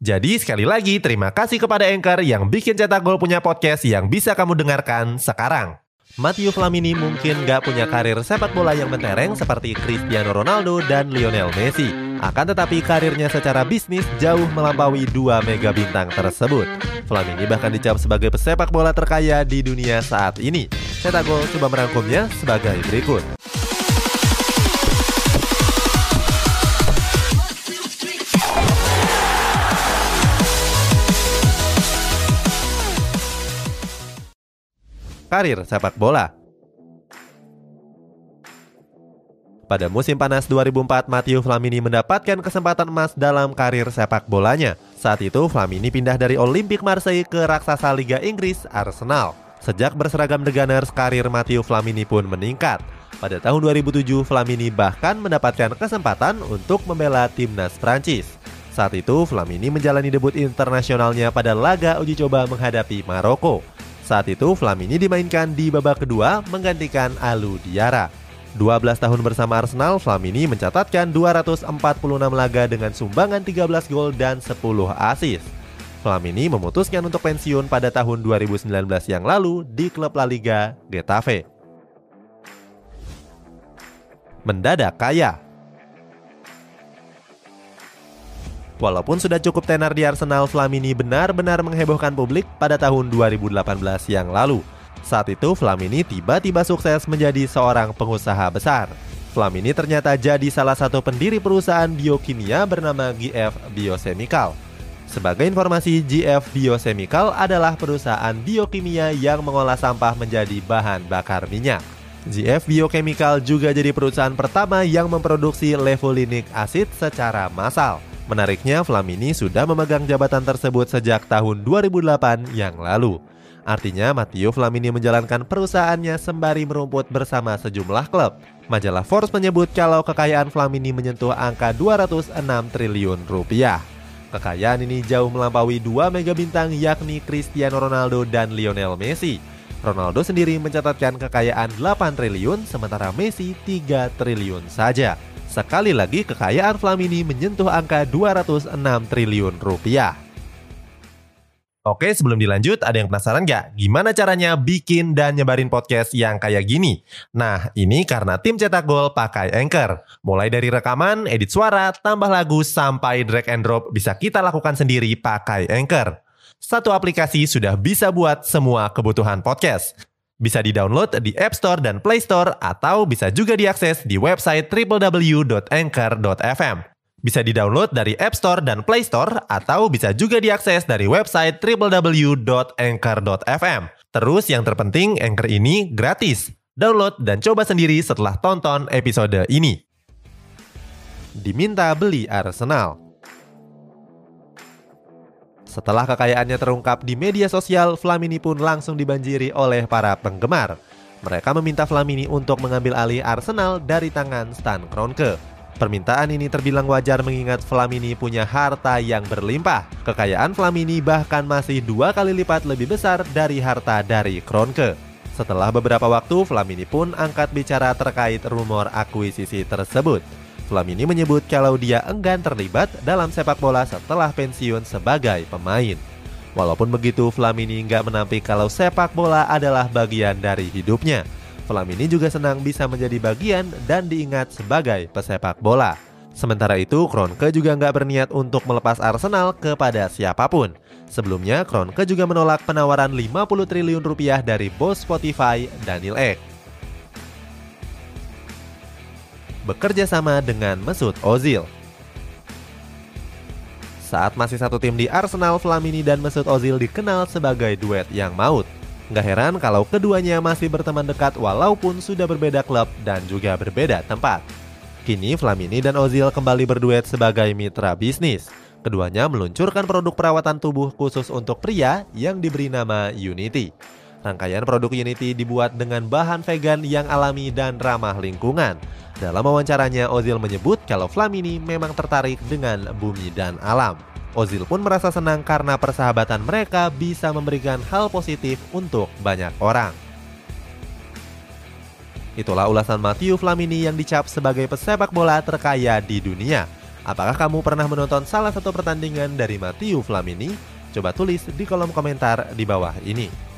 Jadi sekali lagi terima kasih kepada Anchor yang bikin Cetak Gol punya podcast yang bisa kamu dengarkan sekarang. Matteo Flamini mungkin gak punya karir sepak bola yang mentereng seperti Cristiano Ronaldo dan Lionel Messi. Akan tetapi karirnya secara bisnis jauh melampaui dua mega bintang tersebut. Flamini bahkan dicap sebagai pesepak bola terkaya di dunia saat ini. Cetak Gol coba merangkumnya sebagai berikut. Karir sepak bola. Pada musim panas 2004, Matteo Flamini mendapatkan kesempatan emas dalam karir sepak bolanya. Saat itu, Flamini pindah dari Olympique Marseille ke raksasa Liga Inggris, Arsenal. Sejak berseragam The Gunners, karir Matteo Flamini pun meningkat. Pada tahun 2007, Flamini bahkan mendapatkan kesempatan untuk membela timnas Prancis. Saat itu, Flamini menjalani debut internasionalnya pada laga uji coba menghadapi Maroko. Saat itu Flamini dimainkan di babak kedua menggantikan Alu Diara. 12 tahun bersama Arsenal, Flamini mencatatkan 246 laga dengan sumbangan 13 gol dan 10 assist. Flamini memutuskan untuk pensiun pada tahun 2019 yang lalu di klub La Liga, Getafe. Mendadak kaya Walaupun sudah cukup tenar di Arsenal, Flamini benar-benar menghebohkan publik pada tahun 2018 yang lalu. Saat itu, Flamini tiba-tiba sukses menjadi seorang pengusaha besar. Flamini ternyata jadi salah satu pendiri perusahaan biokimia bernama GF Biochemical. Sebagai informasi, GF Biochemical adalah perusahaan biokimia yang mengolah sampah menjadi bahan bakar minyak. GF Biochemical juga jadi perusahaan pertama yang memproduksi levulinic acid secara massal. Menariknya, Flamini sudah memegang jabatan tersebut sejak tahun 2008 yang lalu. Artinya, Matteo Flamini menjalankan perusahaannya sembari merumput bersama sejumlah klub. Majalah Forbes menyebut kalau kekayaan Flamini menyentuh angka 206 triliun rupiah. Kekayaan ini jauh melampaui dua mega bintang yakni Cristiano Ronaldo dan Lionel Messi. Ronaldo sendiri mencatatkan kekayaan 8 triliun sementara Messi 3 triliun saja. Sekali lagi kekayaan Flamini menyentuh angka 206 triliun rupiah. Oke, sebelum dilanjut, ada yang penasaran nggak? Gimana caranya bikin dan nyebarin podcast yang kayak gini? Nah, ini karena tim Cetak Gol pakai Anchor. Mulai dari rekaman, edit suara, tambah lagu, sampai drag and drop bisa kita lakukan sendiri pakai Anchor. Satu aplikasi sudah bisa buat semua kebutuhan podcast. Bisa di-download di App Store dan Play Store atau bisa juga diakses di website www.anchor.fm. Bisa di-download dari App Store dan Play Store atau bisa juga diakses dari website www.anchor.fm. Terus yang terpenting Anchor ini gratis. Download dan coba sendiri setelah tonton episode ini. Diminta beli Arsenal. Setelah kekayaannya terungkap di media sosial, Flamini pun langsung dibanjiri oleh para penggemar. Mereka meminta Flamini untuk mengambil alih Arsenal dari tangan Stan Kroenke. Permintaan ini terbilang wajar mengingat Flamini punya harta yang berlimpah. Kekayaan Flamini bahkan masih dua kali lipat lebih besar dari harta dari Kroenke. Setelah beberapa waktu, Flamini pun angkat bicara terkait rumor akuisisi tersebut. Flamini menyebut kalau dia enggan terlibat dalam sepak bola setelah pensiun sebagai pemain. Walaupun begitu, Flamini nggak menampik kalau sepak bola adalah bagian dari hidupnya. Flamini juga senang bisa menjadi bagian dan diingat sebagai pesepak bola. Sementara itu, Kronke juga nggak berniat untuk melepas Arsenal kepada siapa pun. Sebelumnya, Kronke juga menolak penawaran 50 triliun rupiah dari bos Spotify, Daniel Ek. Bekerja sama dengan Mesut Ozil. Saat masih satu tim di Arsenal, Flamini dan Mesut Ozil dikenal sebagai duet yang maut. Gak heran kalau keduanya masih berteman dekat walaupun sudah berbeda klub dan juga berbeda tempat. Kini Flamini dan Ozil kembali berduet sebagai mitra bisnis. Keduanya meluncurkan produk perawatan tubuh khusus untuk pria yang diberi nama Unity. Rangkaian produk Unity dibuat dengan bahan vegan yang alami dan ramah lingkungan. Dalam wawancaranya, Ozil menyebut kalau Flamini memang tertarik dengan bumi dan alam. Ozil pun merasa senang karena persahabatan mereka bisa memberikan hal positif untuk banyak orang. Itulah ulasan Matthew Flamini yang dicap sebagai pesepak bola terkaya di dunia. Apakah kamu pernah menonton salah satu pertandingan dari Matthew Flamini? Coba tulis di kolom komentar di bawah ini.